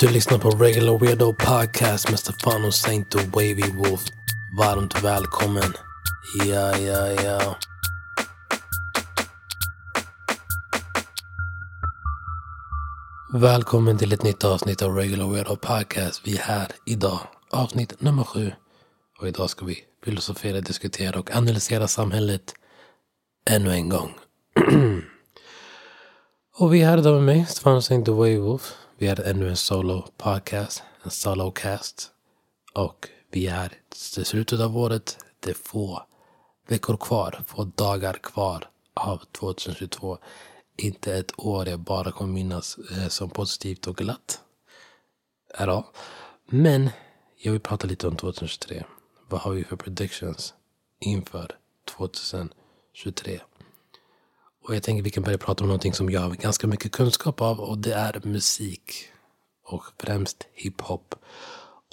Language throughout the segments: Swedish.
Du lyssnar på Regular Weirdo Podcast med Stefano Saint och Wavy Wolf. Varmt välkommen. Ja, ja, ja. Välkommen till ett nytt avsnitt av Regular Weirdo Podcast. Vi är här idag, avsnitt nummer sju. Och idag ska vi filosofera, diskutera och analysera samhället ännu en gång. och vi är här idag med mig, Stefano Saint och Wavy Wolf. Vi är ännu en solo podcast, en solo cast. Och vi är till slutet av året. Det är få veckor kvar, få dagar kvar av 2022. Inte ett år jag bara kommer minnas eh, som positivt och glatt. Men jag vill prata lite om 2023. Vad har vi för predictions inför 2023? Och jag tänker vi kan börja prata om någonting som jag har ganska mycket kunskap av och det är musik. Och främst hiphop.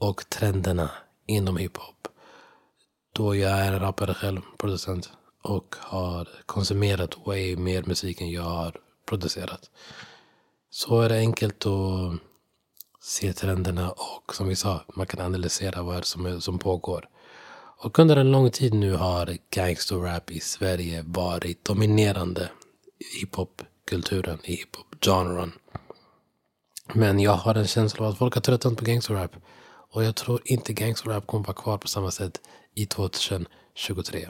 Och trenderna inom hiphop. Då jag är rappare själv, producent. Och har konsumerat way mer musik än jag har producerat. Så är det enkelt att se trenderna och som vi sa, man kan analysera vad som, är, som pågår. Och under en lång tid nu har gangsterrap i Sverige varit dominerande i hiphopkulturen, i hiphop-genren. Men jag har en känsla av att folk har tröttnat på gangsterrap. Och jag tror inte gangsterrap kommer vara kvar på samma sätt i 2023.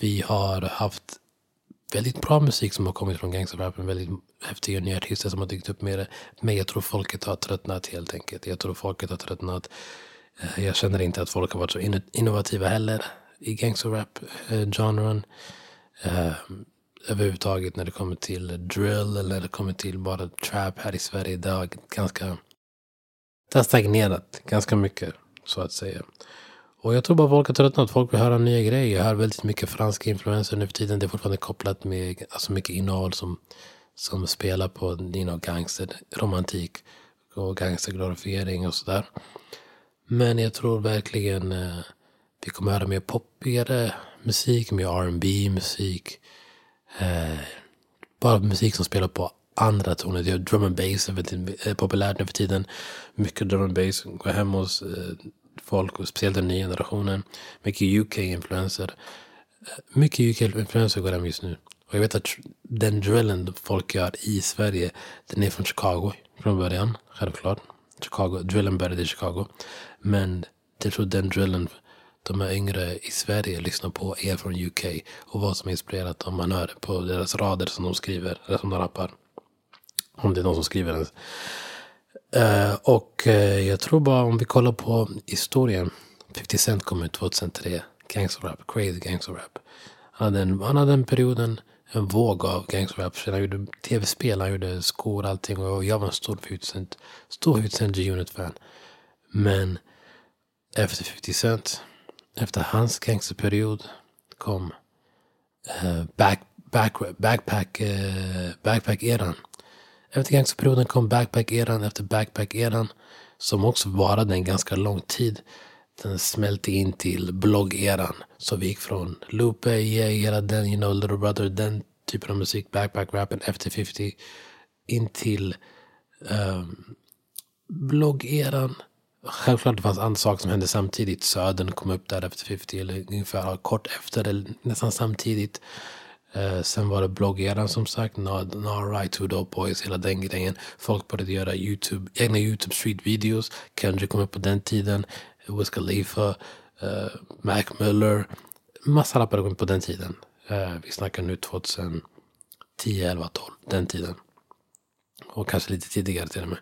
Vi har haft väldigt bra musik som har kommit från gangsterrappen. Väldigt häftiga nya artister som har dykt upp med det. Men jag tror folket har tröttnat helt enkelt. Jag tror folket har tröttnat. Eh, jag känner inte att folk har varit så innovativa heller i gangsterrap-genren. Eh, eh, överhuvudtaget när det kommer till drill eller när det kommer till bara trap här i Sverige. Det har ganska det har stagnerat ganska mycket så att säga. Och jag tror bara folk har tröttnat. Folk vill höra nya grejer. Jag hör väldigt mycket franska influenser nu för tiden. Det är fortfarande kopplat med alltså mycket innehåll som, som spelar på you know, gangsterromantik och gangsterglorifiering och sådär. Men jag tror verkligen eh, vi kommer höra mer poppigare musik, mer R&B musik Eh, bara musik som spelar på andra toner. Det är Drum and bass är väldigt eh, populärt nu för tiden. Mycket drum and bass. går hem hos eh, folk, och speciellt den nya generationen. Mycket UK-influenser. Eh, mycket UK-influenser går hem just nu. Och jag vet att den drillen folk gör i Sverige, den är från Chicago från början. Självklart. Chicago. Drillen började i Chicago. Men jag tror den drillen de är yngre i Sverige lyssnar på är från UK. Och vad som är inspirerat om man hör på deras rader som de skriver, eller som de rappar. Om det är de som skriver den. Uh, och uh, jag tror bara om vi kollar på historien. 50 Cent kom ut 2003. Gangsterrap, crazy gangster Han hade, en, han hade den perioden, en våg av gangsterrap. Han gjorde tv-spel, han gjorde skor, allting. Och jag var en stor 50 Cent, stor 50 G-Unit-fan. Men efter 50 Cent efter hans gangsterperiod kom uh, back, back, backpack, uh, backpack-eran. Efter gangsterperioden kom backpack-eran efter backpack-eran. Som också varade en ganska lång tid. Den smälte in till bloggeran. Så vi gick från Lupe, yeah, hela den, you know, Little Brother, den typen av musik, backpack-rappen efter 50. In till um, bloggeran. Självklart det fanns andra saker som hände samtidigt. Södern kom upp där efter 50 eller ungefär kort efter eller nästan samtidigt. Uh, sen var det bloggeran som sagt, Not, not right to the Boys, hela den grejen. Folk började göra YouTube, egna YouTube street videos. Kendrick kom upp på den tiden. Wiz Khalifa, eh, Mac Miller. Massa rappare kom på den tiden. Eh, vi snackar nu 2010, 11, 12, den tiden. Och kanske lite tidigare till och med.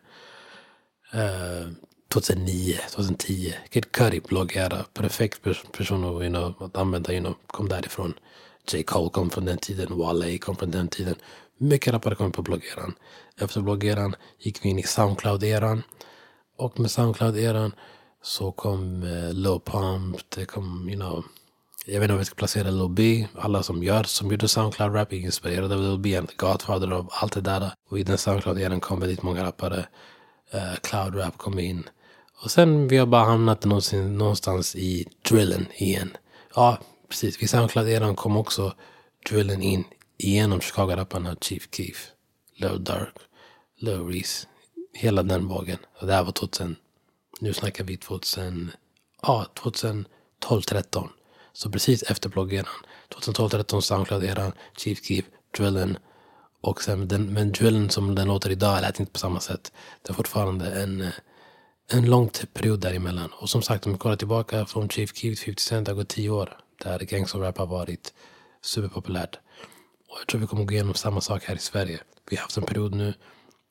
Uh, 2009, 2010. Kid Cudi bloggera. Perfekt person att, you know, att använda. You know, kom därifrån. J. Cole kom från den tiden. Wale kom från den tiden. Mycket rappare kom på bloggeran. Efter bloggeran gick vi in i Soundcloud-eran. Och med Soundcloud-eran så kom eh, Lil Pump. Det kom, you know. Jag vet inte om vi ska placera Lil B. Alla som gör, som gjorde Soundcloud-rap är inspirerade av Lil B. And Godfather av allt det där. Och i den Soundcloud-eran kom väldigt många rappare. Eh, Cloud Rap kom in. Och sen vi har bara hamnat någonsin någonstans i drillen igen. Ja, precis. Vid Soundcloud-eran kom också drillen in igenom Chicago-rapparna Chief Keef, Lil Dark, Lil Reese. Hela den vågen. Och det här var 2000, nu snackar vi 2000, ja 2012, 13. Så precis efter bloggeran. 2012, 13 Soundcloud-eran, Chief Keef, Drillen. Och sen den, men Drillen som den låter idag lät inte på samma sätt. Det är fortfarande en, en lång period däremellan. Och som sagt, om vi kollar tillbaka från Chief Keef till 50 Cent, det har gått tio år. Där gangsta rap har varit superpopulärt. Och jag tror vi kommer gå igenom samma sak här i Sverige. Vi har haft en period nu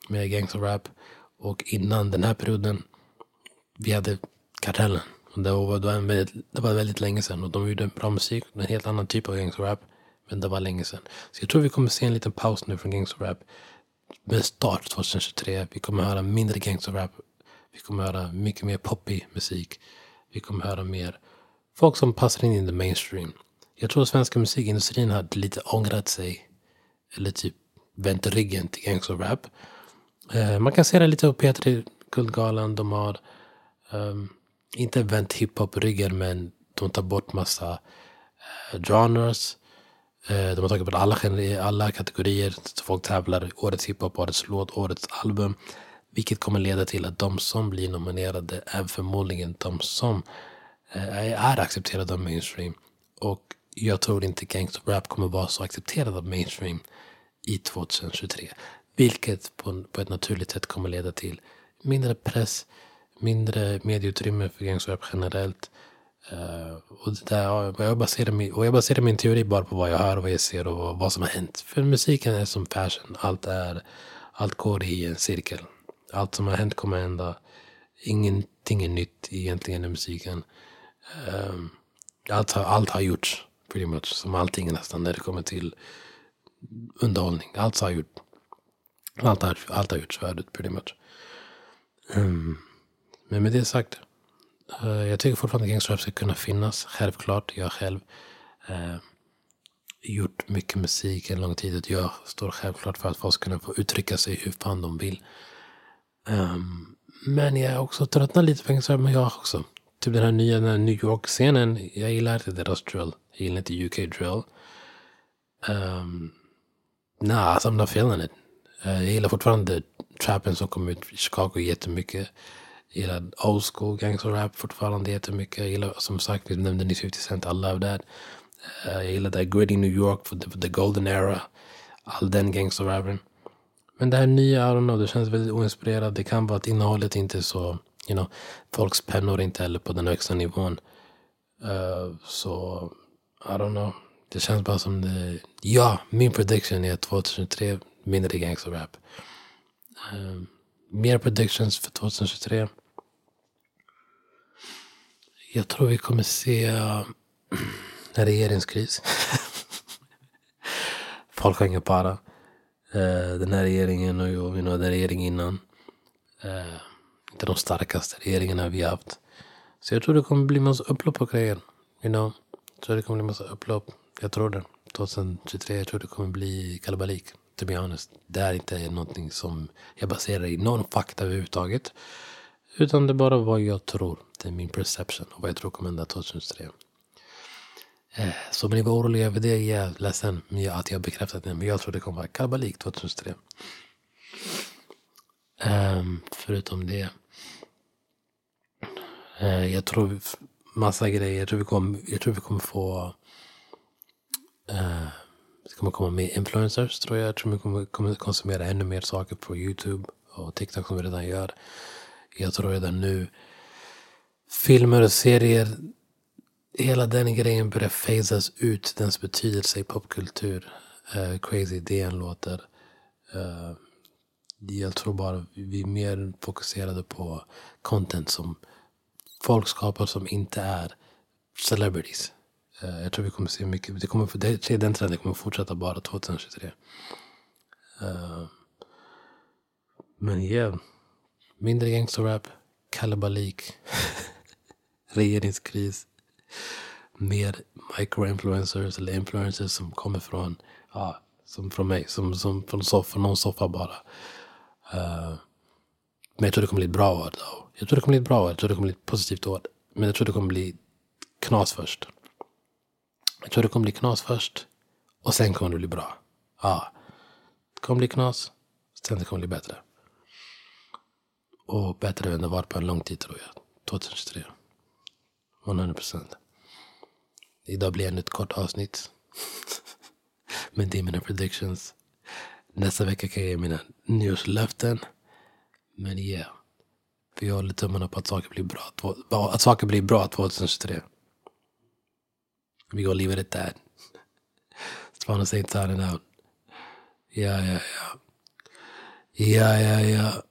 med gangsta rap. Och innan den här perioden, vi hade Kartellen. Och det, var, det, var väldigt, det var väldigt länge sedan och de gjorde bra musik. En helt annan typ av gangsterrap. Men det var länge sedan. Så jag tror vi kommer se en liten paus nu från gangsterrap. Med start 2023. Vi kommer höra mindre gangsterrap. Vi kommer höra mycket mer poppy musik. Vi kommer höra mer folk som passar in i the mainstream. Jag tror svenska musikindustrin har lite ångrat sig. Eller typ vänt ryggen till gangsterrap. Eh, man kan se det lite på P3 Guldgalan. De har um, inte vänt hiphop ryggen men de tar bort massa uh, genres. Uh, de har tagit bort alla, alla kategorier. Så folk tävlar årets hiphop, årets låt, årets album. Vilket kommer leda till att de som blir nominerade är förmodligen de som uh, är accepterade av mainstream. Och jag tror inte gangsterrap kommer vara så accepterad av mainstream i 2023. Vilket på, på ett naturligt sätt kommer leda till mindre press, mindre medieutrymme för gangsterrap generellt. Uh, och, det där, och, jag baserar min, och jag baserar min teori bara på vad jag hör, vad jag ser och vad som har hänt. För musiken är som fashion. Allt, är, allt går i en cirkel. Allt som har hänt kommer hända. Ingenting är nytt egentligen i musiken. Um, allt, har, allt har gjorts pretty much. Som allting nästan när det kommer till underhållning. Allt har gjort. Allt har, allt har gjorts förut pretty much. Um, men med det sagt. Eh, jag tycker fortfarande att gangsterrap ska kunna finnas. Självklart. Jag själv. eh, gjort mycket musik en lång tid. Och jag står självklart för att folk ska kunna få uttrycka sig hur fan de vill. Um, men jag är också tröttnat lite på gangsterrap. Men jag också. Typ den här nya den här New York-scenen. Jag gillar inte deras drill. Jag gillar inte UK drill. Um, nah, I'm not feeling it. Uh, jag gillar fortfarande trappen som kom ut i Chicago jättemycket. Jag gillar old school gangster rap fortfarande jättemycket. Jag gillar som sagt, vi nämnde nyss 50 Cent, I love that. Uh, jag gillar det gritty New York för the, for the golden era. All den gangster rappen. Men det här nya, I don't know, det känns väldigt oinspirerat. Det kan vara att innehållet inte är så, you know, folks pennor inte heller på den högsta nivån. Uh, så i don't know. Det känns bara som det... Ja, min prediction är 2003 mindre gangster rap. Um, mer predictions för 2023. Jag tror vi kommer se eh, en regeringskris. Folk har ingen para. Eh, den här regeringen och jag, den regeringen innan. Eh, inte de starkaste regeringarna vi har haft. Så jag tror det kommer bli massa upplopp och grejer. You know. Jag tror det kommer bli massa upplopp. Jag tror det. 2023, jag tror det kommer bli kalabalik. To be honest. Det är inte någonting som jag baserar i någon fakta överhuvudtaget. Utan det är bara vad jag tror. Det är min perception och vad jag tror kommer hända 2023. Eh, så om ni var oroliga över det, jag är ledsen att jag bekräftat det. Men jag tror det kommer vara kalabalik 2003. Um, förutom det. Uh, jag tror massa grejer. Jag tror vi kommer, jag tror vi kommer få... Uh, det kommer komma mer influencers tror jag. Jag tror vi kommer, kommer konsumera ännu mer saker på YouTube och TikTok som vi redan gör. Jag tror redan nu filmer och serier. Hela den grejen börjar phasas ut. Dens betydelse i popkultur. Uh, crazy DN låter. Uh, jag tror bara vi är mer fokuserade på content som folk skapar som inte är celebrities. Uh, jag tror vi kommer se mycket. Det kommer, det, den trenden kommer fortsätta bara 2023. Uh, eh, men yeah. mindre gangsterrap, kalabalik, regeringskris, mer microinfluencers eller influencers som kommer från, ja, som från mig, som, som från, soff, från någon soffa bara. Uh, men jag tror det kommer bli ett bra år. Då. Jag tror det kommer bli ett bra år. Jag tror det kommer bli ett positivt år. Men jag tror det kommer bli knas först. Jag tror det kommer bli knas först. Och sen kommer det bli bra. Ja. Det kommer bli knas. Sen det kommer bli bättre. Och bättre än det varit på en lång tid tror jag. 2023. 100%. Idag blir ännu ett kort avsnitt. Men det är mina predictions. Nästa vecka kan jag ge mina nyårslöften. Men yeah. För jag håller tummarna på att saker blir bra. Att saker blir bra 2023. We gonna leave it at that. Stefano Saint signing out. Yeah, yeah, yeah. Yeah, yeah, ja.